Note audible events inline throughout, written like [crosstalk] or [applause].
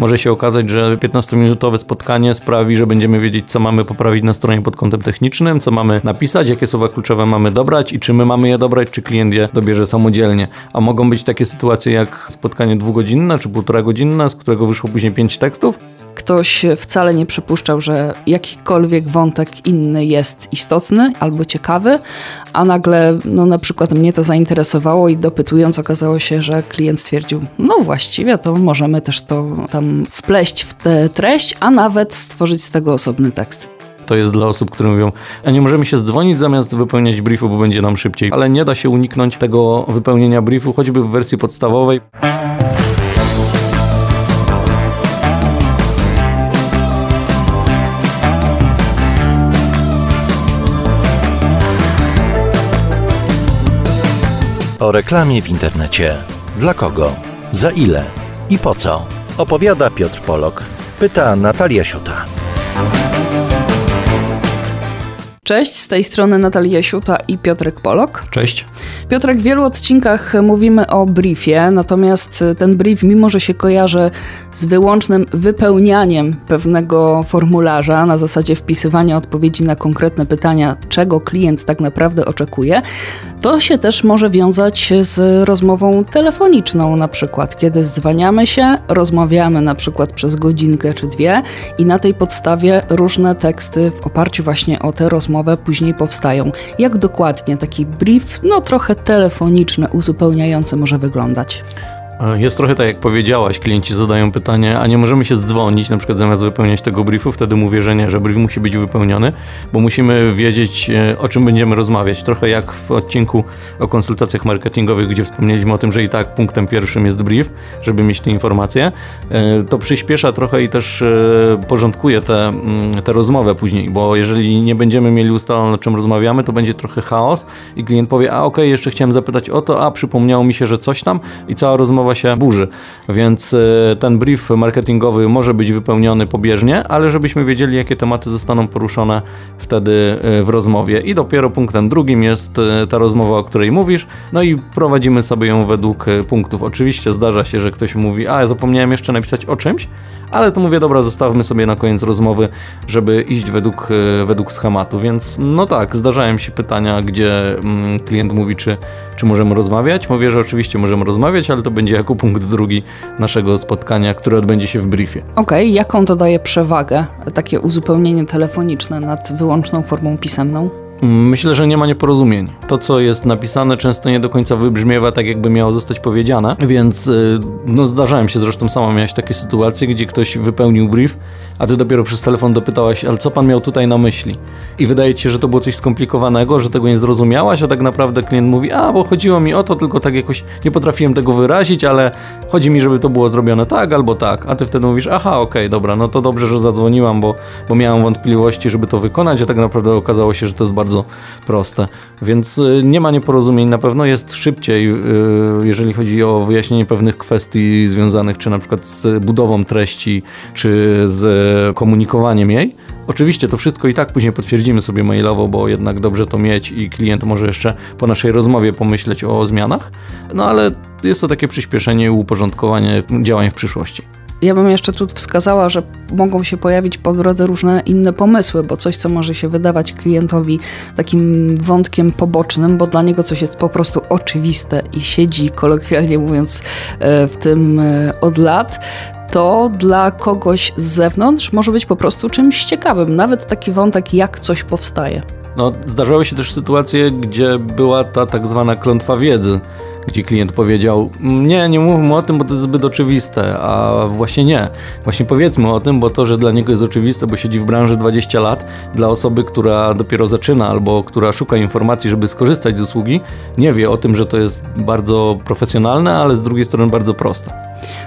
Może się okazać, że 15-minutowe spotkanie sprawi, że będziemy wiedzieć, co mamy poprawić na stronie pod kątem technicznym, co mamy napisać, jakie słowa kluczowe mamy dobrać i czy my mamy je dobrać, czy klient je dobierze samodzielnie. A mogą być takie sytuacje jak spotkanie dwugodzinne czy półtora godzinne, z którego wyszło później pięć tekstów, ktoś wcale nie przypuszczał, że jakikolwiek wątek inny jest istotny albo ciekawy, a nagle no, na przykład mnie to zainteresowało i dopytując okazało się, że klient stwierdził, no właściwie to możemy też to tam wpleść w tę treść, a nawet stworzyć z tego osobny tekst to jest dla osób, które mówią, a nie możemy się zdzwonić zamiast wypełniać briefu, bo będzie nam szybciej. Ale nie da się uniknąć tego wypełnienia briefu, choćby w wersji podstawowej. O reklamie w internecie. Dla kogo? Za ile? I po co? Opowiada Piotr Polok. Pyta Natalia Siuta. Cześć, z tej strony Natalia Siuta i Piotrek Polok. Cześć. Piotrek, w wielu odcinkach mówimy o briefie, natomiast ten brief, mimo że się kojarzy z wyłącznym wypełnianiem pewnego formularza na zasadzie wpisywania odpowiedzi na konkretne pytania, czego klient tak naprawdę oczekuje, to się też może wiązać z rozmową telefoniczną na przykład, kiedy dzwaniamy się, rozmawiamy na przykład przez godzinkę czy dwie i na tej podstawie różne teksty w oparciu właśnie o tę później powstają. Jak dokładnie taki brief, no trochę telefoniczny, uzupełniający może wyglądać? E, jest trochę tak, jak powiedziałaś, klienci zadają pytanie, a nie możemy się zdzwonić, na przykład zamiast wypełniać tego briefu, wtedy mówię, że nie, że brief musi być wypełniony, bo musimy wiedzieć, e, o czym będziemy rozmawiać. Trochę jak w odcinku o konsultacjach marketingowych, gdzie wspomnieliśmy o tym, że i tak punktem pierwszym jest brief, żeby mieć te informacje. E, to przyspiesza trochę i też porządkuje tę te, te rozmowę później, bo jeżeli nie będziemy mieli ustalone, o czym rozmawiamy, to będzie trochę chaos i klient powie, a okej, okay, jeszcze chciałem zapytać o to, a przypomniało mi się, że coś tam i cała rozmowa rozmowa się burzy. Więc e, ten brief marketingowy może być wypełniony pobieżnie, ale żebyśmy wiedzieli, jakie tematy zostaną poruszone wtedy e, w rozmowie. I dopiero punktem drugim jest e, ta rozmowa, o której mówisz, no i prowadzimy sobie ją według punktów. Oczywiście zdarza się, że ktoś mówi, a ja zapomniałem jeszcze napisać o czymś, ale to mówię, dobra, zostawmy sobie na koniec rozmowy, żeby iść według, według schematu. Więc no tak, zdarzają się pytania, gdzie mm, klient mówi, czy, czy możemy rozmawiać. Mówię, że oczywiście możemy rozmawiać, ale to będzie jako punkt drugi naszego spotkania, które odbędzie się w briefie. Okej, okay, jaką to daje przewagę, takie uzupełnienie telefoniczne nad wyłączną formą pisemną? Myślę, że nie ma nieporozumień. To, co jest napisane, często nie do końca wybrzmiewa tak, jakby miało zostać powiedziane, więc y, no, zdarzałem się, zresztą sama miałeś takie sytuacje, gdzie ktoś wypełnił brief, a ty dopiero przez telefon dopytałaś, ale co pan miał tutaj na myśli? I wydaje ci się, że to było coś skomplikowanego, że tego nie zrozumiałaś, a tak naprawdę klient mówi, a bo chodziło mi o to, tylko tak jakoś nie potrafiłem tego wyrazić, ale chodzi mi, żeby to było zrobione tak albo tak, a ty wtedy mówisz, aha, okej, okay, dobra, no to dobrze, że zadzwoniłam, bo, bo miałam wątpliwości, żeby to wykonać, a tak naprawdę okazało się, że to jest bardzo proste. Więc y, nie ma nieporozumień, na pewno jest szybciej, y, jeżeli chodzi o wyjaśnienie pewnych kwestii związanych czy na przykład z budową treści, czy z komunikowaniem jej. Oczywiście to wszystko i tak później potwierdzimy sobie mailowo, bo jednak dobrze to mieć i klient może jeszcze po naszej rozmowie pomyśleć o zmianach. No ale jest to takie przyspieszenie i uporządkowanie działań w przyszłości. Ja bym jeszcze tu wskazała, że mogą się pojawić po drodze różne inne pomysły, bo coś, co może się wydawać klientowi takim wątkiem pobocznym, bo dla niego coś jest po prostu oczywiste i siedzi, kolokwialnie mówiąc, e, w tym e, od lat, to dla kogoś z zewnątrz może być po prostu czymś ciekawym. Nawet taki wątek, jak coś powstaje. No, zdarzały się też sytuacje, gdzie była ta tak zwana klątwa wiedzy, gdzie klient powiedział: Nie, nie mówmy o tym, bo to jest zbyt oczywiste, a właśnie nie. Właśnie powiedzmy o tym, bo to, że dla niego jest oczywiste, bo siedzi w branży 20 lat, dla osoby, która dopiero zaczyna albo która szuka informacji, żeby skorzystać z usługi, nie wie o tym, że to jest bardzo profesjonalne, ale z drugiej strony bardzo proste.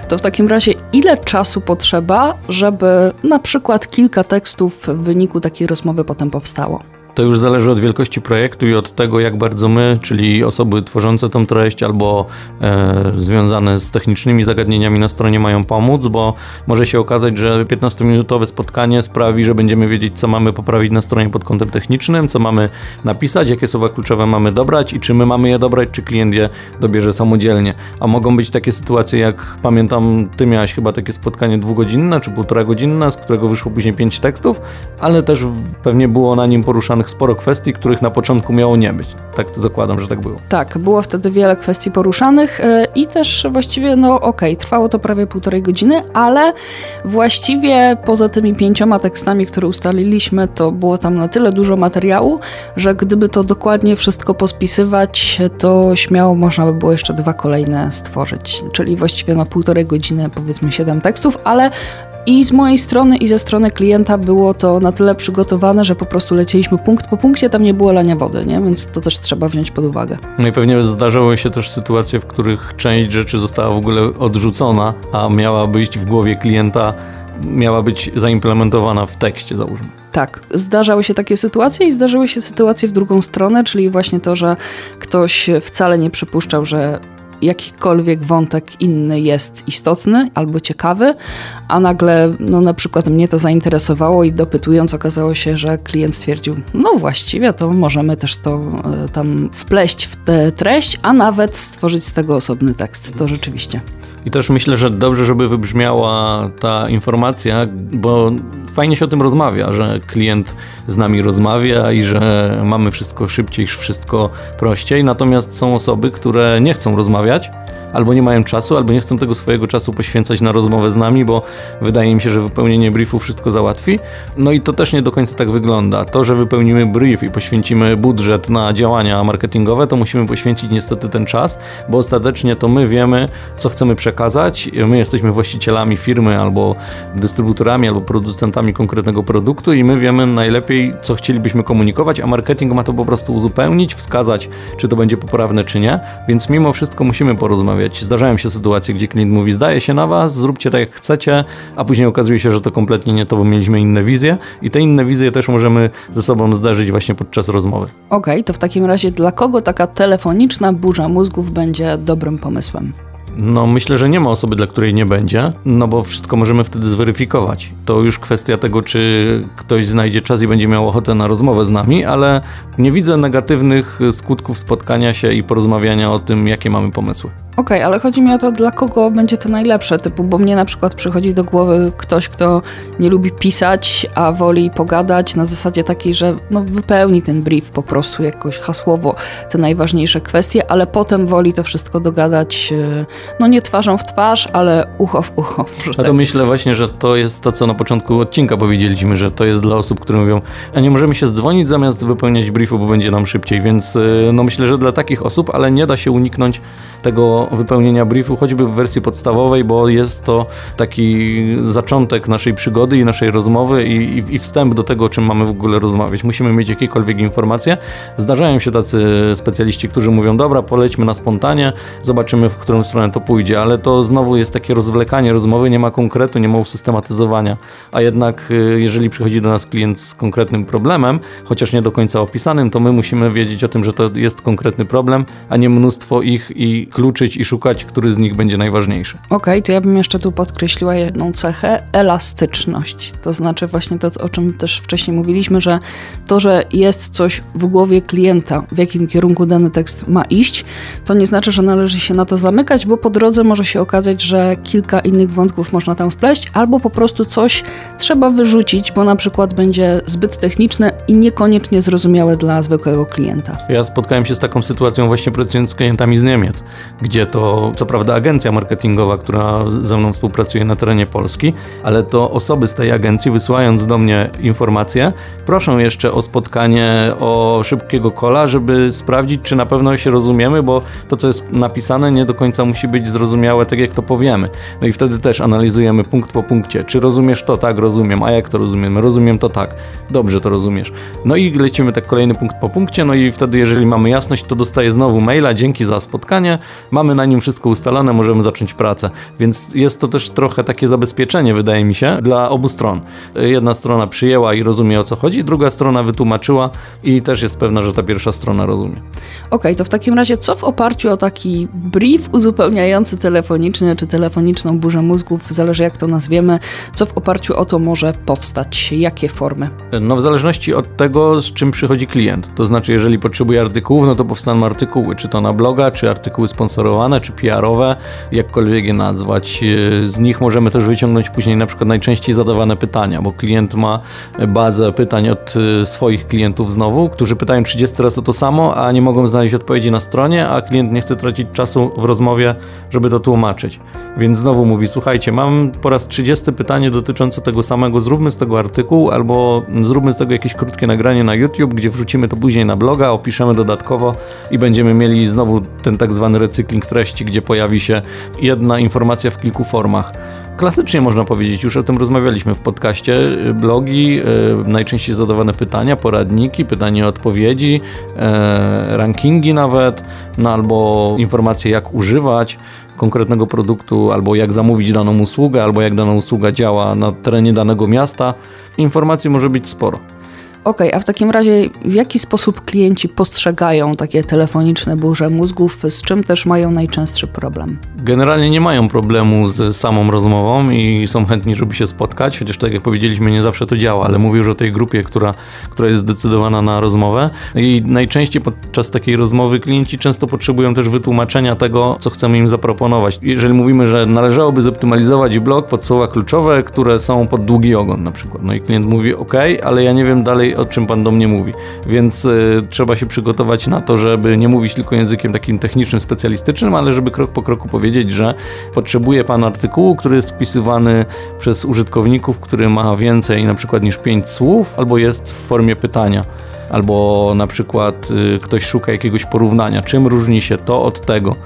To w takim razie, ile czasu potrzeba, żeby na przykład kilka tekstów w wyniku takiej rozmowy potem powstało? To już zależy od wielkości projektu i od tego, jak bardzo my, czyli osoby tworzące tą treść albo e, związane z technicznymi zagadnieniami na stronie mają pomóc, bo może się okazać, że 15-minutowe spotkanie sprawi, że będziemy wiedzieć, co mamy poprawić na stronie pod kątem technicznym, co mamy napisać, jakie słowa kluczowe mamy dobrać i czy my mamy je dobrać, czy klient je dobierze samodzielnie. A mogą być takie sytuacje, jak pamiętam, ty miałaś chyba takie spotkanie dwugodzinne czy półtora godzinne, z którego wyszło później pięć tekstów, ale też pewnie było na nim poruszanych sporo kwestii, których na początku miało nie być. Tak to zakładam, że tak było. Tak, było wtedy wiele kwestii poruszanych e, i też właściwie, no okej, okay, trwało to prawie półtorej godziny, ale właściwie poza tymi pięcioma tekstami, które ustaliliśmy, to było tam na tyle dużo materiału, że gdyby to dokładnie wszystko pospisywać, to śmiało można by było jeszcze dwa kolejne stworzyć. Czyli właściwie na półtorej godziny, powiedzmy siedem tekstów, ale i z mojej strony, i ze strony klienta było to na tyle przygotowane, że po prostu lecieliśmy punkt po punkcie, tam nie było lania wody, nie? więc to też trzeba wziąć pod uwagę. No i pewnie zdarzały się też sytuacje, w których część rzeczy została w ogóle odrzucona, a miała być w głowie klienta, miała być zaimplementowana w tekście, załóżmy. Tak, zdarzały się takie sytuacje i zdarzyły się sytuacje w drugą stronę, czyli właśnie to, że ktoś wcale nie przypuszczał, że jakikolwiek wątek inny jest istotny albo ciekawy, a nagle no, na przykład mnie to zainteresowało i dopytując okazało się, że klient stwierdził, no właściwie to możemy też to e, tam wpleść w tę treść, a nawet stworzyć z tego osobny tekst. To rzeczywiście. I też myślę, że dobrze, żeby wybrzmiała ta informacja, bo fajnie się o tym rozmawia, że klient z nami rozmawia i że mamy wszystko szybciej, wszystko prościej. Natomiast są osoby, które nie chcą rozmawiać albo nie mają czasu, albo nie chcą tego swojego czasu poświęcać na rozmowę z nami, bo wydaje mi się, że wypełnienie briefu wszystko załatwi. No i to też nie do końca tak wygląda. To, że wypełnimy brief i poświęcimy budżet na działania marketingowe, to musimy poświęcić niestety ten czas, bo ostatecznie to my wiemy, co chcemy przekazać. My jesteśmy właścicielami firmy albo dystrybutorami, albo producentami konkretnego produktu i my wiemy najlepiej, co chcielibyśmy komunikować, a marketing ma to po prostu uzupełnić, wskazać, czy to będzie poprawne, czy nie. Więc mimo wszystko musimy porozmawiać rozmawiać. Zdarzają się sytuacje, gdzie klient mówi, zdaje się na was, zróbcie tak jak chcecie, a później okazuje się, że to kompletnie nie to, bo mieliśmy inne wizje i te inne wizje też możemy ze sobą zdarzyć właśnie podczas rozmowy. Okej, okay, to w takim razie dla kogo taka telefoniczna burza mózgów będzie dobrym pomysłem? No myślę, że nie ma osoby, dla której nie będzie, no bo wszystko możemy wtedy zweryfikować. To już kwestia tego, czy ktoś znajdzie czas i będzie miał ochotę na rozmowę z nami, ale nie widzę negatywnych skutków spotkania się i porozmawiania o tym, jakie mamy pomysły. Okej, okay, ale chodzi mi o to, dla kogo będzie to najlepsze, typu, bo mnie na przykład przychodzi do głowy ktoś, kto nie lubi pisać, a woli pogadać na zasadzie takiej, że no, wypełni ten brief po prostu jakoś hasłowo, te najważniejsze kwestie, ale potem woli to wszystko dogadać, e, no nie twarzą w twarz, ale ucho w ucho. [laughs] A to tak. myślę właśnie, że to jest to, co na początku odcinka powiedzieliśmy, że to jest dla osób, które mówią, a nie możemy się zdzwonić zamiast wypełniać briefu, bo będzie nam szybciej, więc e, no myślę, że dla takich osób, ale nie da się uniknąć tego wypełnienia briefu, choćby w wersji podstawowej, bo jest to taki zaczątek naszej przygody i naszej rozmowy i, i, i wstęp do tego, o czym mamy w ogóle rozmawiać. Musimy mieć jakiekolwiek informacje. Zdarzają się tacy specjaliści, którzy mówią, dobra, polećmy na spontanie, zobaczymy, w którą stronę to pójdzie, ale to znowu jest takie rozwlekanie rozmowy, nie ma konkretu, nie ma usystematyzowania, a jednak y, jeżeli przychodzi do nas klient z konkretnym problemem, chociaż nie do końca opisanym, to my musimy wiedzieć o tym, że to jest konkretny problem, a nie mnóstwo ich i kluczyć i szukać, który z nich będzie najważniejszy. Okej, okay, to ja bym jeszcze tu podkreśliła jedną cechę elastyczność. To znaczy właśnie to, o czym też wcześniej mówiliśmy, że to, że jest coś w głowie klienta, w jakim kierunku dany tekst ma iść, to nie znaczy, że należy się na to zamykać, bo po drodze może się okazać, że kilka innych wątków można tam wpleść, albo po prostu coś trzeba wyrzucić, bo na przykład będzie zbyt techniczne i niekoniecznie zrozumiałe dla zwykłego klienta. Ja spotkałem się z taką sytuacją właśnie pracując z klientami z Niemiec, gdzie to co prawda agencja marketingowa, która ze mną współpracuje na terenie Polski, ale to osoby z tej agencji wysyłając do mnie informacje, proszą jeszcze o spotkanie, o szybkiego kola, żeby sprawdzić, czy na pewno się rozumiemy, bo to, co jest napisane, nie do końca musi być zrozumiałe, tak jak to powiemy. No i wtedy też analizujemy punkt po punkcie. Czy rozumiesz to? Tak, rozumiem. A jak to rozumiemy? Rozumiem to tak. Dobrze to rozumiesz. No i lecimy tak kolejny punkt po punkcie, no i wtedy, jeżeli mamy jasność, to dostaję znowu maila, dzięki za spotkanie mamy na nim wszystko ustalone, możemy zacząć pracę. Więc jest to też trochę takie zabezpieczenie, wydaje mi się, dla obu stron. Jedna strona przyjęła i rozumie o co chodzi, druga strona wytłumaczyła i też jest pewna, że ta pierwsza strona rozumie. Okej, okay, to w takim razie co w oparciu o taki brief uzupełniający telefoniczny czy telefoniczną burzę mózgów, zależy jak to nazwiemy, co w oparciu o to może powstać? Jakie formy? No w zależności od tego, z czym przychodzi klient. To znaczy, jeżeli potrzebuje artykułów, no to powstaną artykuły, czy to na bloga, czy artykuły sponsorowane, czy PR-owe, jakkolwiek je nazwać. Z nich możemy też wyciągnąć później na przykład najczęściej zadawane pytania, bo klient ma bazę pytań od y, swoich klientów znowu, którzy pytają 30 razy o to samo, a nie mogą znaleźć odpowiedzi na stronie, a klient nie chce tracić czasu w rozmowie, żeby to tłumaczyć. Więc znowu mówi, słuchajcie, mam po raz 30 pytanie dotyczące tego samego, zróbmy z tego artykuł, albo zróbmy z tego jakieś krótkie nagranie na YouTube, gdzie wrzucimy to później na bloga, opiszemy dodatkowo i będziemy mieli znowu ten tak zwany recykling treści, gdzie pojawi się jedna informacja w kilku formach klasycznie można powiedzieć, już o tym rozmawialiśmy w podcaście, blogi, najczęściej zadawane pytania, poradniki, pytania odpowiedzi, e, rankingi nawet, no albo informacje jak używać konkretnego produktu, albo jak zamówić daną usługę, albo jak dana usługa działa na terenie danego miasta. Informacji może być sporo. Okej, okay, a w takim razie w jaki sposób klienci postrzegają takie telefoniczne burze mózgów, z czym też mają najczęstszy problem? Generalnie nie mają problemu z samą rozmową i są chętni, żeby się spotkać, chociaż tak jak powiedzieliśmy, nie zawsze to działa, ale mówię już o tej grupie, która, która jest zdecydowana na rozmowę i najczęściej podczas takiej rozmowy klienci często potrzebują też wytłumaczenia tego, co chcemy im zaproponować. Jeżeli mówimy, że należałoby zoptymalizować blog pod słowa kluczowe, które są pod długi ogon na przykład, no i klient mówi, ok, ale ja nie wiem dalej o czym pan do mnie mówi. Więc y, trzeba się przygotować na to, żeby nie mówić tylko językiem takim technicznym, specjalistycznym, ale żeby krok po kroku powiedzieć, że potrzebuje pan artykułu, który jest wpisywany przez użytkowników, który ma więcej na przykład niż 5 słów, albo jest w formie pytania albo na przykład y, ktoś szuka jakiegoś porównania, czym różni się to od tego.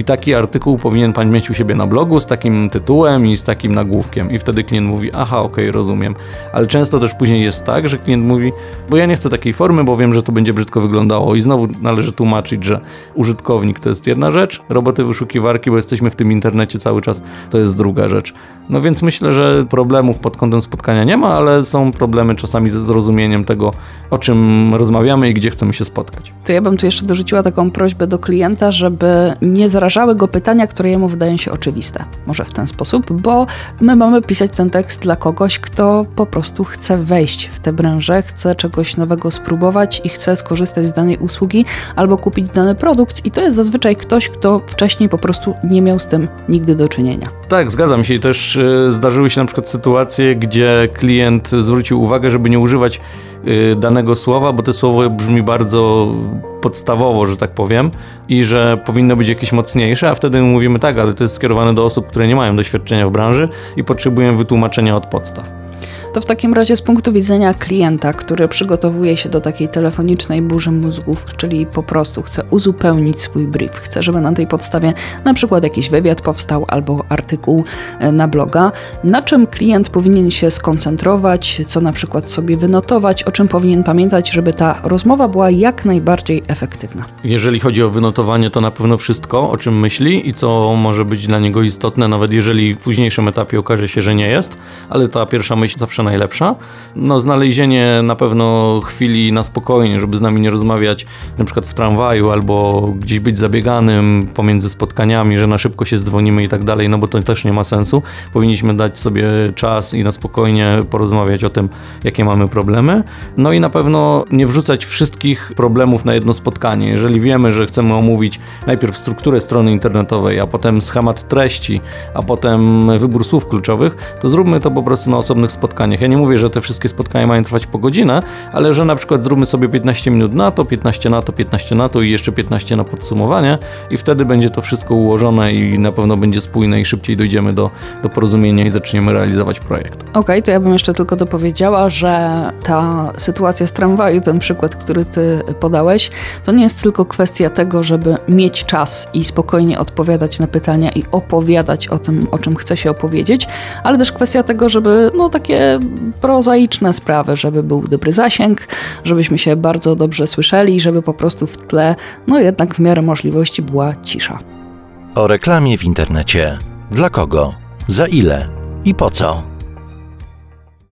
I taki artykuł powinien pan mieć u siebie na blogu z takim tytułem i z takim nagłówkiem. I wtedy klient mówi, aha, okej, okay, rozumiem. Ale często też później jest tak, że klient mówi, bo ja nie chcę takiej formy, bo wiem, że to będzie brzydko wyglądało. I znowu należy tłumaczyć, że użytkownik to jest jedna rzecz, roboty wyszukiwarki, bo jesteśmy w tym internecie cały czas, to jest druga rzecz. No więc myślę, że problemów pod kątem spotkania nie ma, ale są problemy czasami ze zrozumieniem tego, o czym rozmawiamy i gdzie chcemy się spotkać. To ja bym tu jeszcze dorzuciła taką prośbę do klienta, żeby nie zarażały go pytania, które jemu wydają się oczywiste. Może w ten sposób, bo my mamy pisać ten tekst dla kogoś, kto po prostu chce wejść w tę branżę, chce czegoś nowego spróbować i chce skorzystać z danej usługi albo kupić dany produkt i to jest zazwyczaj ktoś, kto wcześniej po prostu nie miał z tym nigdy do czynienia. Tak, zgadzam się i też y, zdarzyły się na przykład sytuacje, gdzie klient zwrócił uwagę, żeby nie używać danego słowa, bo to słowo brzmi bardzo podstawowo, że tak powiem, i że powinno być jakieś mocniejsze, a wtedy mówimy tak, ale to jest skierowane do osób, które nie mają doświadczenia w branży i potrzebują wytłumaczenia od podstaw. To w takim razie z punktu widzenia klienta, który przygotowuje się do takiej telefonicznej burzy mózgów, czyli po prostu chce uzupełnić swój brief, chce, żeby na tej podstawie na przykład jakiś wywiad powstał albo artykuł e, na bloga, na czym klient powinien się skoncentrować, co na przykład sobie wynotować, o czym powinien pamiętać, żeby ta rozmowa była jak najbardziej efektywna. Jeżeli chodzi o wynotowanie, to na pewno wszystko, o czym myśli i co może być dla niego istotne, nawet jeżeli w późniejszym etapie okaże się, że nie jest, ale ta pierwsza myśl zawsze zawsze najlepsza. No, znalezienie na pewno chwili na spokojnie, żeby z nami nie rozmawiać, na przykład w tramwaju albo gdzieś być zabieganym pomiędzy spotkaniami, że na szybko się dzwonimy i tak dalej, no bo to też nie ma sensu. Powinniśmy dać sobie czas i na spokojnie porozmawiać o tym, jakie mamy problemy. No i na pewno nie wrzucać wszystkich problemów na jedno spotkanie. Jeżeli wiemy, że chcemy omówić najpierw strukturę strony internetowej, a potem schemat treści, a potem wybór słów kluczowych, to zróbmy to po prostu na osobnych spotkaniach spotkaniach. Ja nie mówię, że te wszystkie spotkania mają trwać po godzinę, ale że na przykład zróbmy sobie 15 minut na to, 15 na to, 15 na to i jeszcze 15 na podsumowanie i wtedy będzie to wszystko ułożone i na pewno będzie spójne i szybciej dojdziemy do, do porozumienia i zaczniemy realizować projekt. Okej, okay, to ja bym jeszcze tylko dopowiedziała, że ta sytuacja z tramwaju, ten przykład, który ty podałeś, to nie jest tylko kwestia tego, żeby mieć czas i spokojnie odpowiadać na pytania i opowiadać o tym, o czym chce się opowiedzieć, ale też kwestia tego, żeby no takie prozaiczne sprawy, żeby był dobry zasięg, żebyśmy się bardzo dobrze słyszeli, żeby po prostu w tle, no jednak w miarę możliwości była cisza. O reklamie w internecie. Dla kogo? Za ile? I po co?